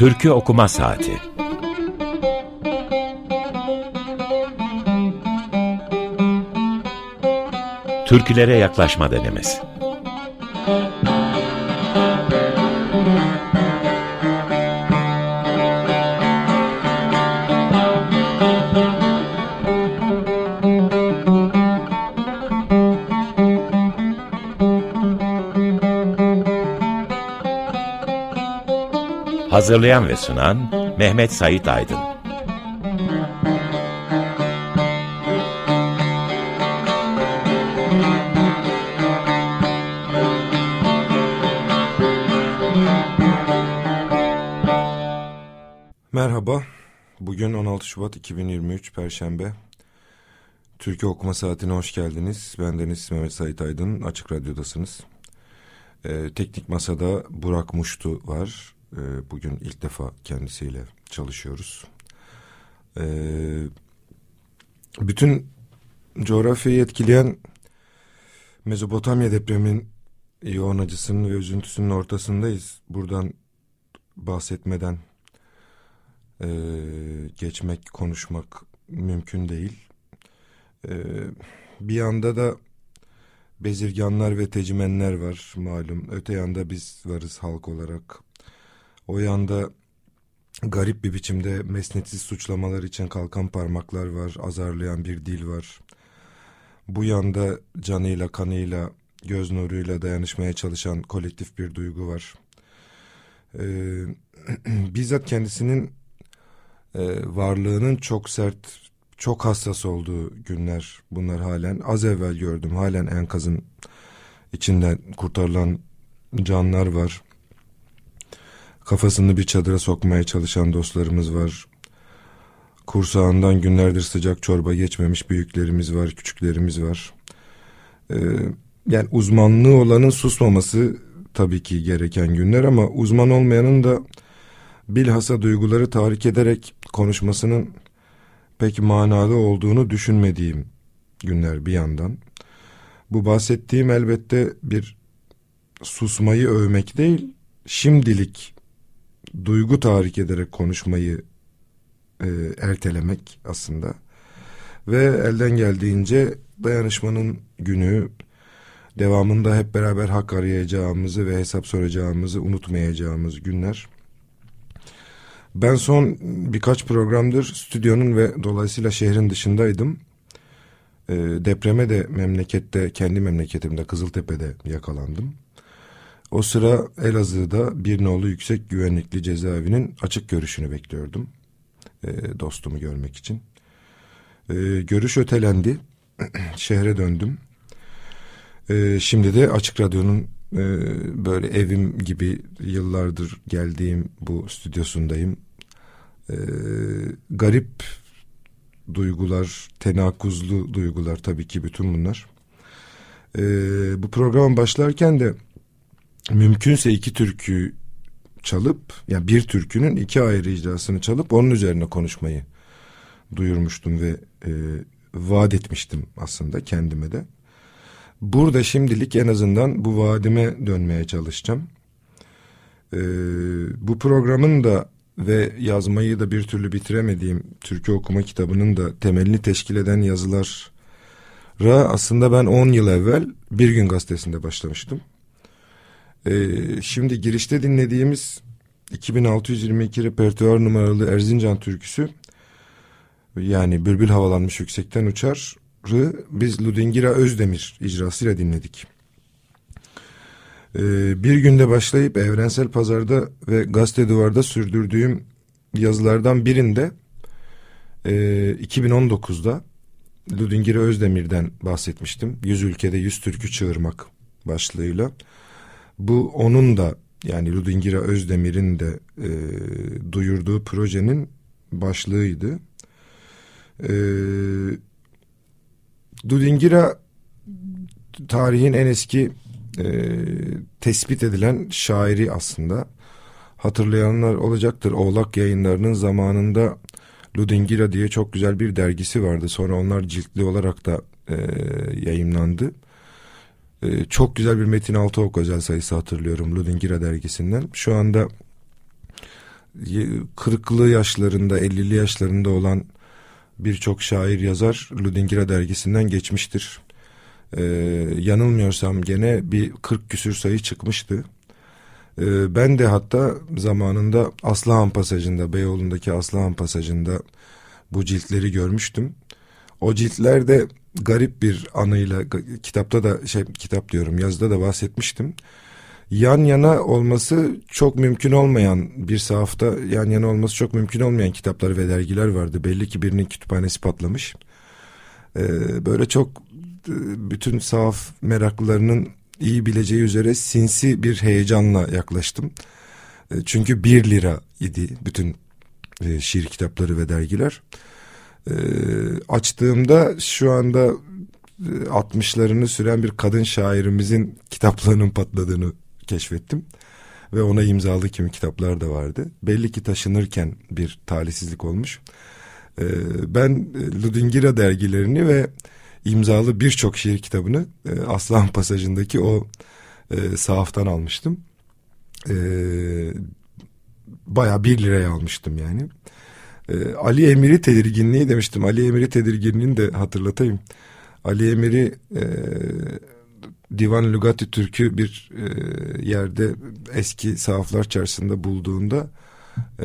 Türkü Okuma Saati. Türkülere Yaklaşma Denemesi Hazırlayan ve sunan Mehmet Sait Aydın. Merhaba, bugün 16 Şubat 2023 Perşembe. Türkiye Okuma Saati'ne hoş geldiniz. Ben Deniz Mehmet Sait Aydın, Açık Radyo'dasınız. Ee, teknik Masa'da Burak Muştu var. Ee, bugün ilk defa kendisiyle çalışıyoruz. Ee, bütün coğrafyayı etkileyen Mezopotamya depremin yoğun acısının ve üzüntüsünün ortasındayız. Buradan bahsetmeden e, geçmek, konuşmak mümkün değil. E, bir yanda da bezirganlar ve tecimenler var malum. Öte yanda biz varız halk olarak. O yanda garip bir biçimde mesnetsiz suçlamalar için kalkan parmaklar var, azarlayan bir dil var. Bu yanda canıyla, kanıyla, göz nuruyla dayanışmaya çalışan kolektif bir duygu var. Ee, bizzat kendisinin e, varlığının çok sert, çok hassas olduğu günler bunlar halen. Az evvel gördüm, halen enkazın içinden kurtarılan canlar var. Kafasını bir çadıra sokmaya çalışan dostlarımız var. Kursağından günlerdir sıcak çorba geçmemiş büyüklerimiz var, küçüklerimiz var. Ee, yani uzmanlığı olanın susmaması tabii ki gereken günler ama uzman olmayanın da bilhassa duyguları tahrik ederek konuşmasının pek manalı olduğunu düşünmediğim günler bir yandan. Bu bahsettiğim elbette bir susmayı övmek değil, şimdilik duygu tahrik ederek konuşmayı e, ertelemek aslında. Ve elden geldiğince dayanışmanın günü, devamında hep beraber hak arayacağımızı ve hesap soracağımızı unutmayacağımız günler. Ben son birkaç programdır stüdyonun ve dolayısıyla şehrin dışındaydım. E, depreme de memlekette, kendi memleketimde Kızıltepe'de yakalandım. O sıra Elazığ'da bir nolu yüksek güvenlikli cezaevinin açık görüşünü bekliyordum. E, dostumu görmek için. E, görüş ötelendi. Şehre döndüm. E, şimdi de Açık Radyo'nun e, böyle evim gibi yıllardır geldiğim bu stüdyosundayım. E, garip duygular, tenakuzlu duygular tabii ki bütün bunlar. E, bu program başlarken de mümkünse iki türkü çalıp yani bir türkünün iki ayrı icrasını çalıp onun üzerine konuşmayı duyurmuştum ve e, vaat etmiştim aslında kendime de. Burada şimdilik en azından bu vaadime dönmeye çalışacağım. Ee, bu programın da ve yazmayı da bir türlü bitiremediğim Türkiye okuma kitabının da temelini teşkil eden yazılara aslında ben 10 yıl evvel Bir Gün Gazetesi'nde başlamıştım. Ee, şimdi girişte dinlediğimiz 2622 repertuar numaralı Erzincan türküsü yani Bülbül havalanmış yüksekten uçar biz Ludingira Özdemir icrasıyla dinledik. Ee, bir günde başlayıp evrensel pazarda ve gazete duvarda sürdürdüğüm yazılardan birinde e, 2019'da Ludingira Özdemir'den bahsetmiştim. Yüz ülkede yüz türkü çığırmak başlığıyla. Bu onun da yani Ludingira Özdemir'in de e, duyurduğu projenin başlığıydı. Eee Dudingira tarihin en eski e, tespit edilen şairi aslında. Hatırlayanlar olacaktır. Oğlak yayınlarının zamanında Ludingira diye çok güzel bir dergisi vardı. Sonra onlar ciltli olarak da e, yayınlandı. E, çok güzel bir Metin Altıok özel sayısı hatırlıyorum Ludingira dergisinden. Şu anda kırıklı yaşlarında, ellili yaşlarında olan birçok şair yazar Ludingira dergisinden geçmiştir. Ee, yanılmıyorsam gene bir 40 küsür sayı çıkmıştı. Ee, ben de hatta zamanında Aslıhan pasajında, Beyoğlu'ndaki Aslıhan pasajında bu ciltleri görmüştüm. O ciltlerde garip bir anıyla kitapta da şey kitap diyorum yazıda da bahsetmiştim. Yan yana olması çok mümkün olmayan bir sahafta yan yana olması çok mümkün olmayan kitaplar ve dergiler vardı. Belli ki birinin kütüphanesi patlamış. Ee, böyle çok e, bütün sahaf meraklılarının iyi bileceği üzere sinsi bir heyecanla yaklaştım. E, çünkü bir lira idi bütün e, şiir kitapları ve dergiler. E, açtığımda şu anda 60'larını süren bir kadın şairimizin kitaplarının patladığını keşfettim. Ve ona imzalı kimi kitaplar da vardı. Belli ki taşınırken bir talihsizlik olmuş. Ben Ludingira dergilerini ve imzalı birçok şiir kitabını e, Aslan Pasajı'ndaki o e, sahaftan almıştım. E, Baya bir liraya almıştım yani. E, Ali Emir'i tedirginliği demiştim. Ali Emir'i tedirginliğini de hatırlatayım. Ali Emir'i e, Divan Lugati Türk'ü bir e, yerde eski sahaflar çarşısında bulduğunda e,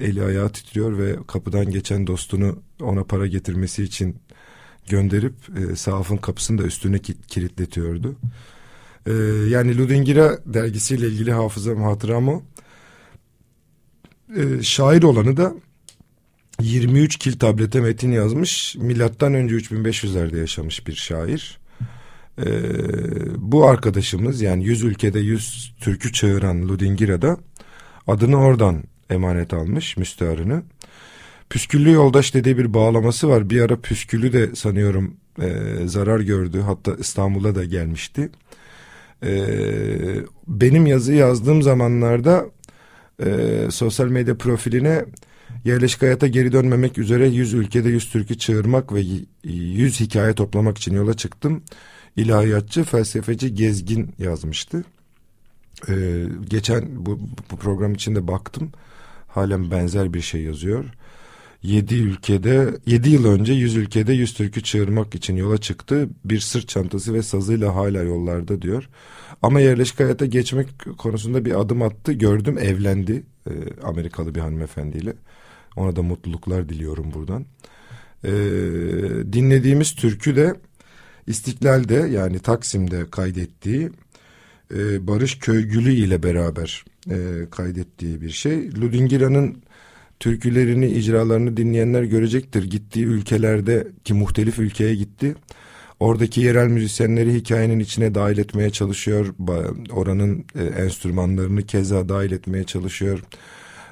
eli ayağı titriyor ve kapıdan geçen dostunu ona para getirmesi için gönderip e, sahafın kapısını da üstüne kilitletiyordu. E, yani Ludingira dergisiyle ilgili hafızam hatıram. E, şair olanı da 23 kil tablete metin yazmış. Milattan önce 3500'lerde yaşamış bir şair. Ee, bu arkadaşımız yani 100 ülkede 100 türkü çağıran Ludingira'da adını oradan emanet almış müstearını. Püsküllü yoldaş dediği bir bağlaması var. Bir ara püskülü de sanıyorum e, zarar gördü. Hatta İstanbul'a da gelmişti. E, benim yazı yazdığım zamanlarda e, sosyal medya profiline yerleşik hayata geri dönmemek üzere 100 ülkede 100 türkü çığırmak ve 100 hikaye toplamak için yola çıktım. İlahiyatçı, felsefeci Gezgin yazmıştı. Ee, geçen bu, bu program içinde baktım. Halen benzer bir şey yazıyor. 7 ülkede 7 yıl önce 100 ülkede 100 türkü çığırmak için yola çıktı. Bir sırt çantası ve sazıyla hala yollarda diyor. Ama yerleşik hayata geçmek konusunda bir adım attı. Gördüm evlendi e, Amerikalı bir hanımefendiyle. Ona da mutluluklar diliyorum buradan. E, dinlediğimiz türkü de İstiklal'de yani Taksim'de kaydettiği e, Barış Köygülü ile beraber e, kaydettiği bir şey. Ludingira'nın türkülerini, icralarını dinleyenler görecektir. Gittiği ülkelerde ki muhtelif ülkeye gitti. Oradaki yerel müzisyenleri hikayenin içine dahil etmeye çalışıyor. Oranın e, enstrümanlarını keza dahil etmeye çalışıyor.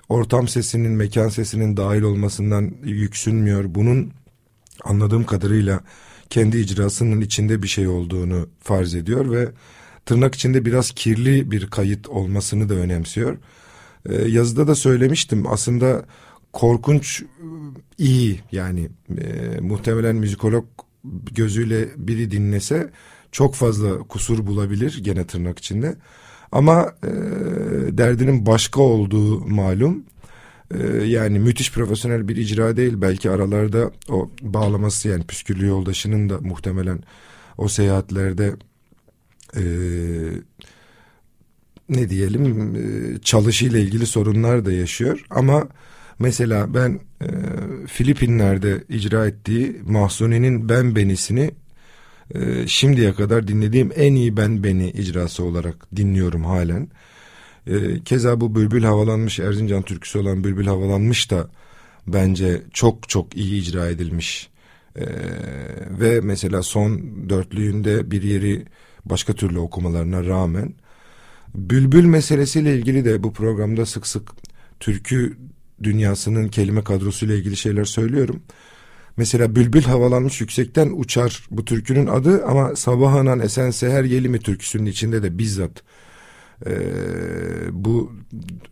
Ortam sesinin, mekan sesinin dahil olmasından yüksünmüyor. Bunun anladığım kadarıyla kendi icrasının içinde bir şey olduğunu farz ediyor ve tırnak içinde biraz kirli bir kayıt olmasını da önemsiyor. Ee, yazıda da söylemiştim aslında korkunç iyi yani e, muhtemelen müzikolog gözüyle biri dinlese çok fazla kusur bulabilir gene tırnak içinde. Ama e, derdinin başka olduğu malum. E, yani müthiş profesyonel bir icra değil. Belki aralarda o bağlaması yani püsküllü yoldaşının da muhtemelen o seyahatlerde e, ne diyelim e, çalışıyla ilgili sorunlar da yaşıyor. Ama mesela ben e, Filipinler'de icra ettiği Mahsuni'nin Ben Beni'sini e, şimdiye kadar dinlediğim en iyi Ben Beni icrası olarak dinliyorum halen. E, keza bu Bülbül Havalanmış Erzincan türküsü olan Bülbül Havalanmış da bence çok çok iyi icra edilmiş. E, ve mesela son dörtlüğünde bir yeri başka türlü okumalarına rağmen Bülbül meselesiyle ilgili de bu programda sık sık türkü dünyasının kelime kadrosuyla ilgili şeyler söylüyorum. Mesela bülbül havalanmış yüksekten uçar bu türkünün adı ama Sabahanan Esen Seher Yelimi türküsünün içinde de bizzat e, bu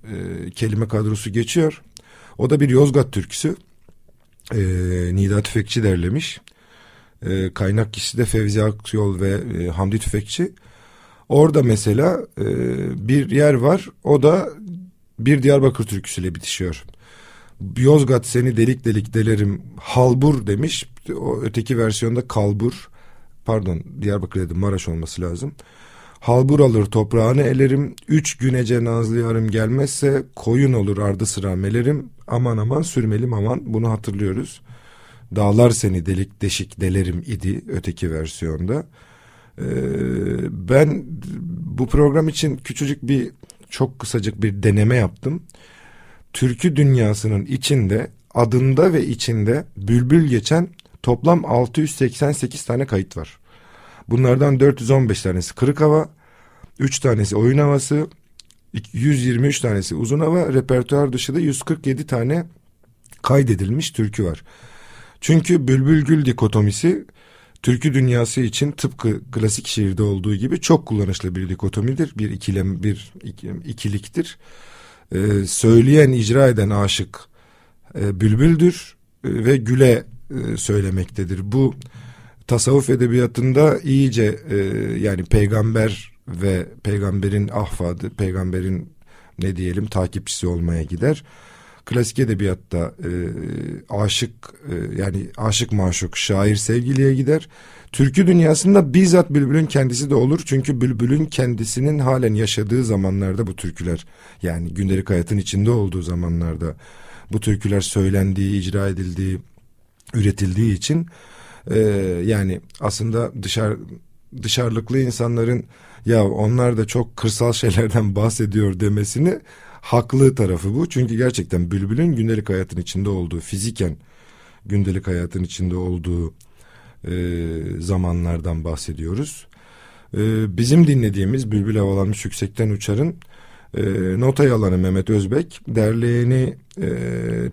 e, kelime kadrosu geçiyor. O da bir Yozgat türküsü. E, Nida Tüfekçi derlemiş. E, kaynak kişisi de Fevzi Akyol ve e, Hamdi Tüfekçi. Orada mesela e, bir yer var. O da bir Diyarbakır türküsüyle bitişiyor. Yozgat seni delik delik delerim halbur demiş. O öteki versiyonda kalbur. Pardon Diyarbakır dedim Maraş olması lazım. Halbur alır toprağını elerim. Üç günece nazlı yarım gelmezse koyun olur ardı sıra melerim. Aman aman sürmelim aman bunu hatırlıyoruz. Dağlar seni delik deşik delerim idi öteki versiyonda. Ee, ben bu program için küçücük bir çok kısacık bir deneme yaptım. Türkü dünyasının içinde adında ve içinde bülbül geçen toplam 688 tane kayıt var. Bunlardan 415 tanesi kırık hava, 3 tanesi oyun havası, 123 tanesi uzun hava, repertuar dışı da 147 tane kaydedilmiş türkü var. Çünkü bülbül gül dikotomisi türkü dünyası için tıpkı klasik şiirde olduğu gibi çok kullanışlı bir dikotomidir. Bir ikilem, bir ikiliktir. Ee, söyleyen, icra eden aşık e, bülbüldür e, ve güle e, söylemektedir. Bu tasavvuf edebiyatında iyice e, yani peygamber ve peygamberin ahfadı, peygamberin ne diyelim takipçisi olmaya gider. Klasik edebiyatta e, aşık e, yani aşık maşuk şair sevgiliye gider. Türkü dünyasında bizzat Bülbül'ün kendisi de olur. Çünkü Bülbül'ün kendisinin halen yaşadığı zamanlarda bu türküler yani gündelik hayatın içinde olduğu zamanlarda bu türküler söylendiği, icra edildiği, üretildiği için e, yani aslında dışarı dışarılıklı insanların ya onlar da çok kırsal şeylerden bahsediyor demesini haklı tarafı bu. Çünkü gerçekten bülbülün gündelik hayatın içinde olduğu fiziken gündelik hayatın içinde olduğu e, zamanlardan bahsediyoruz. E, bizim dinlediğimiz Bülbül Havalanmış Yüksekten Uçar'ın e, nota yalanı Mehmet Özbek, derleyeni e,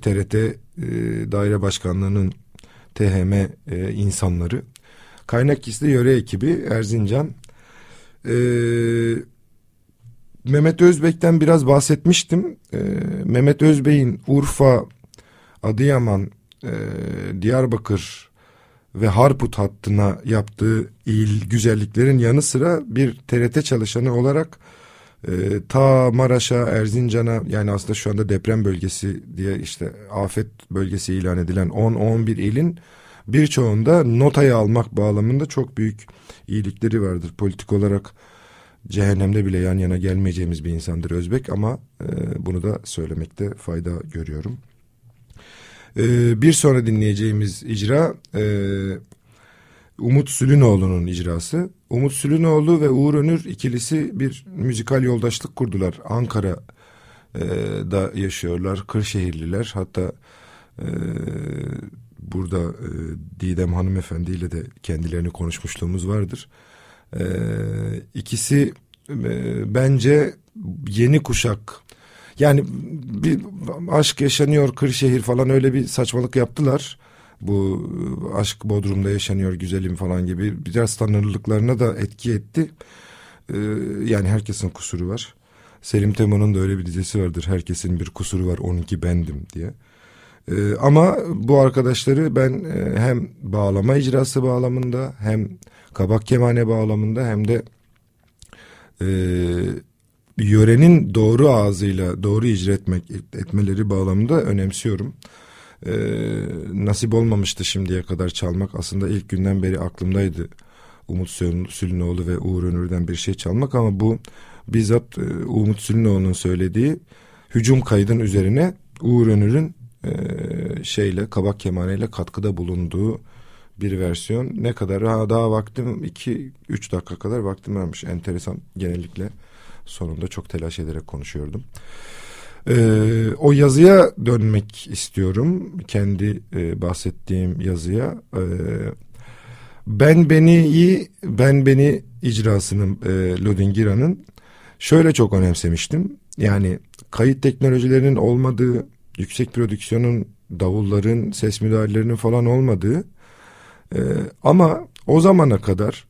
TRT e, Daire Başkanlığı'nın THM e, insanları, kaynak gizli yöre ekibi Erzincan. E, Mehmet Özbek'ten biraz bahsetmiştim. E, Mehmet Özbek'in Urfa, Adıyaman, e, Diyarbakır ve Harput hattına yaptığı il güzelliklerin yanı sıra bir TRT çalışanı olarak e, ta Maraş'a, Erzincan'a yani aslında şu anda deprem bölgesi diye işte afet bölgesi ilan edilen 10-11 ilin birçoğunda notayı almak bağlamında çok büyük iyilikleri vardır. Politik olarak cehennemde bile yan yana gelmeyeceğimiz bir insandır Özbek ama e, bunu da söylemekte fayda görüyorum. E, bir sonra dinleyeceğimiz icra e, Umut Sülünoğlu'nun icrası. Umut Sülünoğlu ve Uğur Önür ikilisi bir müzikal yoldaşlık kurdular. Ankara'da yaşıyorlar, Kırşehirliler. Hatta e, burada e, Didem hanımefendi ile de kendilerini konuşmuşluğumuz vardır. E, ikisi e, bence yeni kuşak yani bir aşk yaşanıyor Kırşehir falan öyle bir saçmalık yaptılar. Bu aşk Bodrum'da yaşanıyor güzelim falan gibi biraz tanrılıklarına da etki etti. Ee, yani herkesin kusuru var. Selim Temo'nun da öyle bir dizesi vardır. Herkesin bir kusuru var onunki bendim diye. Ee, ama bu arkadaşları ben e, hem bağlama icrası bağlamında hem kabak kemane bağlamında hem de e, yörenin doğru ağzıyla doğru icra etmek etmeleri bağlamında önemsiyorum. Ee, nasip olmamıştı şimdiye kadar çalmak. Aslında ilk günden beri aklımdaydı. Umut Sülünoğlu ve Uğur Önür'den bir şey çalmak ama bu bizzat e, Umut Sülünoğlu'nun söylediği hücum kaydın üzerine Uğur Önür'ün e, şeyle kabak kemaneyle katkıda bulunduğu bir versiyon. Ne kadar ha, daha vaktim 2-3 dakika kadar vaktim varmış. Enteresan genellikle sonunda çok telaş ederek konuşuyordum. Ee, o yazıya dönmek istiyorum. Kendi e, bahsettiğim yazıya. Ee, ben beni iyi, ben beni icrasının e, Lodingira'nın şöyle çok önemsemiştim. Yani kayıt teknolojilerinin olmadığı, yüksek prodüksiyonun, davulların, ses müdahalelerinin falan olmadığı e, ama o zamana kadar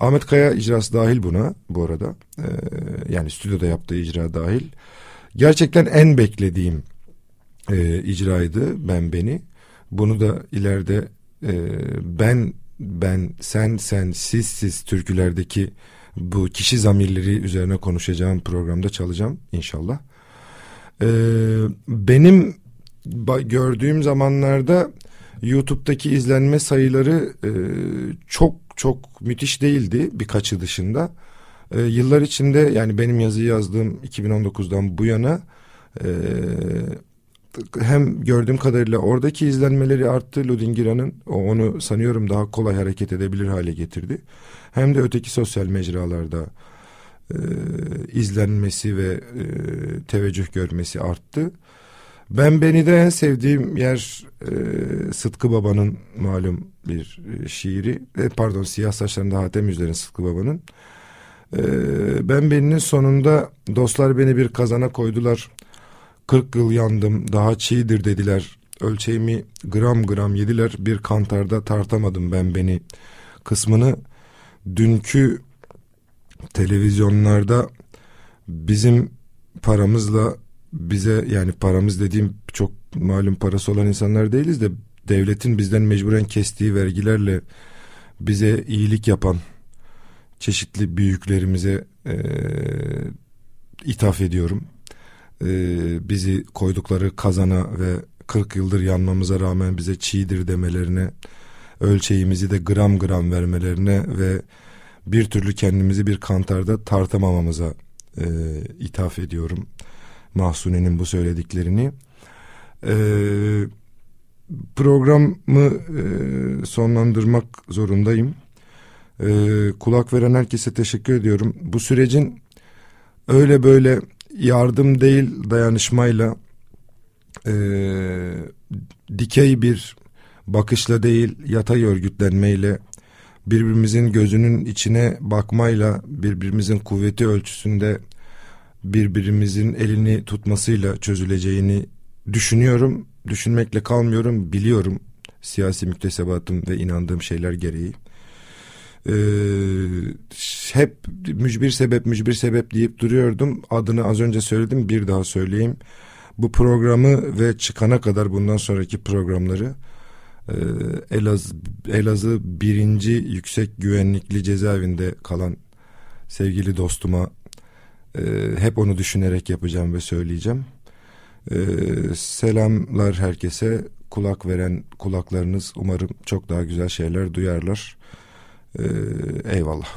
Ahmet Kaya icrası dahil buna bu arada. E, yani stüdyoda yaptığı icra dahil. Gerçekten en beklediğim e, icraydı ben beni. Bunu da ileride e, ben ben sen sen siz siz türkülerdeki bu kişi zamirleri üzerine konuşacağım programda çalacağım inşallah. E, benim gördüğüm zamanlarda YouTube'daki izlenme sayıları e, çok çok müthiş değildi birkaçı dışında. E, yıllar içinde yani benim yazıyı yazdığım 2019'dan bu yana e, hem gördüğüm kadarıyla oradaki izlenmeleri arttı Ludingira'nın onu sanıyorum daha kolay hareket edebilir hale getirdi. Hem de öteki sosyal mecralarda e, izlenmesi ve e, teveccüh görmesi arttı. Ben beni de en sevdiğim yer e, Sıtkı Baba'nın malum bir e, şiiri. E, pardon siyah saçlarında Hatem Yüzler'in Sıtkı Baba'nın. E, ben beninin sonunda dostlar beni bir kazana koydular. 40 yıl yandım daha çiğdir dediler. Ölçeğimi gram gram yediler bir kantarda tartamadım ben beni kısmını. Dünkü televizyonlarda bizim paramızla bize yani paramız dediğim çok malum parası olan insanlar değiliz de devletin bizden mecburen kestiği vergilerle bize iyilik yapan çeşitli büyüklerimize e, ithaf ediyorum. E, bizi koydukları kazana ve 40 yıldır yanmamıza rağmen bize çiğdir demelerine, ölçeğimizi de gram gram vermelerine ve bir türlü kendimizi bir kantarda tartamamamıza e, ithaf ediyorum. Mahsuni'nin bu söylediklerini. Ee, programı e, sonlandırmak zorundayım. Ee, kulak veren herkese teşekkür ediyorum. Bu sürecin öyle böyle yardım değil dayanışmayla e, dikey bir bakışla değil yatay örgütlenmeyle birbirimizin gözünün içine bakmayla birbirimizin kuvveti ölçüsünde birbirimizin elini tutmasıyla çözüleceğini düşünüyorum. Düşünmekle kalmıyorum, biliyorum. Siyasi müktesebatım ve inandığım şeyler gereği. Ee, hep mücbir sebep mücbir sebep deyip duruyordum. Adını az önce söyledim bir daha söyleyeyim. Bu programı ve çıkana kadar bundan sonraki programları e, Elazığ, Elazığ birinci yüksek güvenlikli cezaevinde kalan sevgili dostuma ee, hep onu düşünerek yapacağım ve söyleyeceğim. Ee, selamlar herkese. Kulak veren kulaklarınız umarım çok daha güzel şeyler duyarlar. Ee, eyvallah.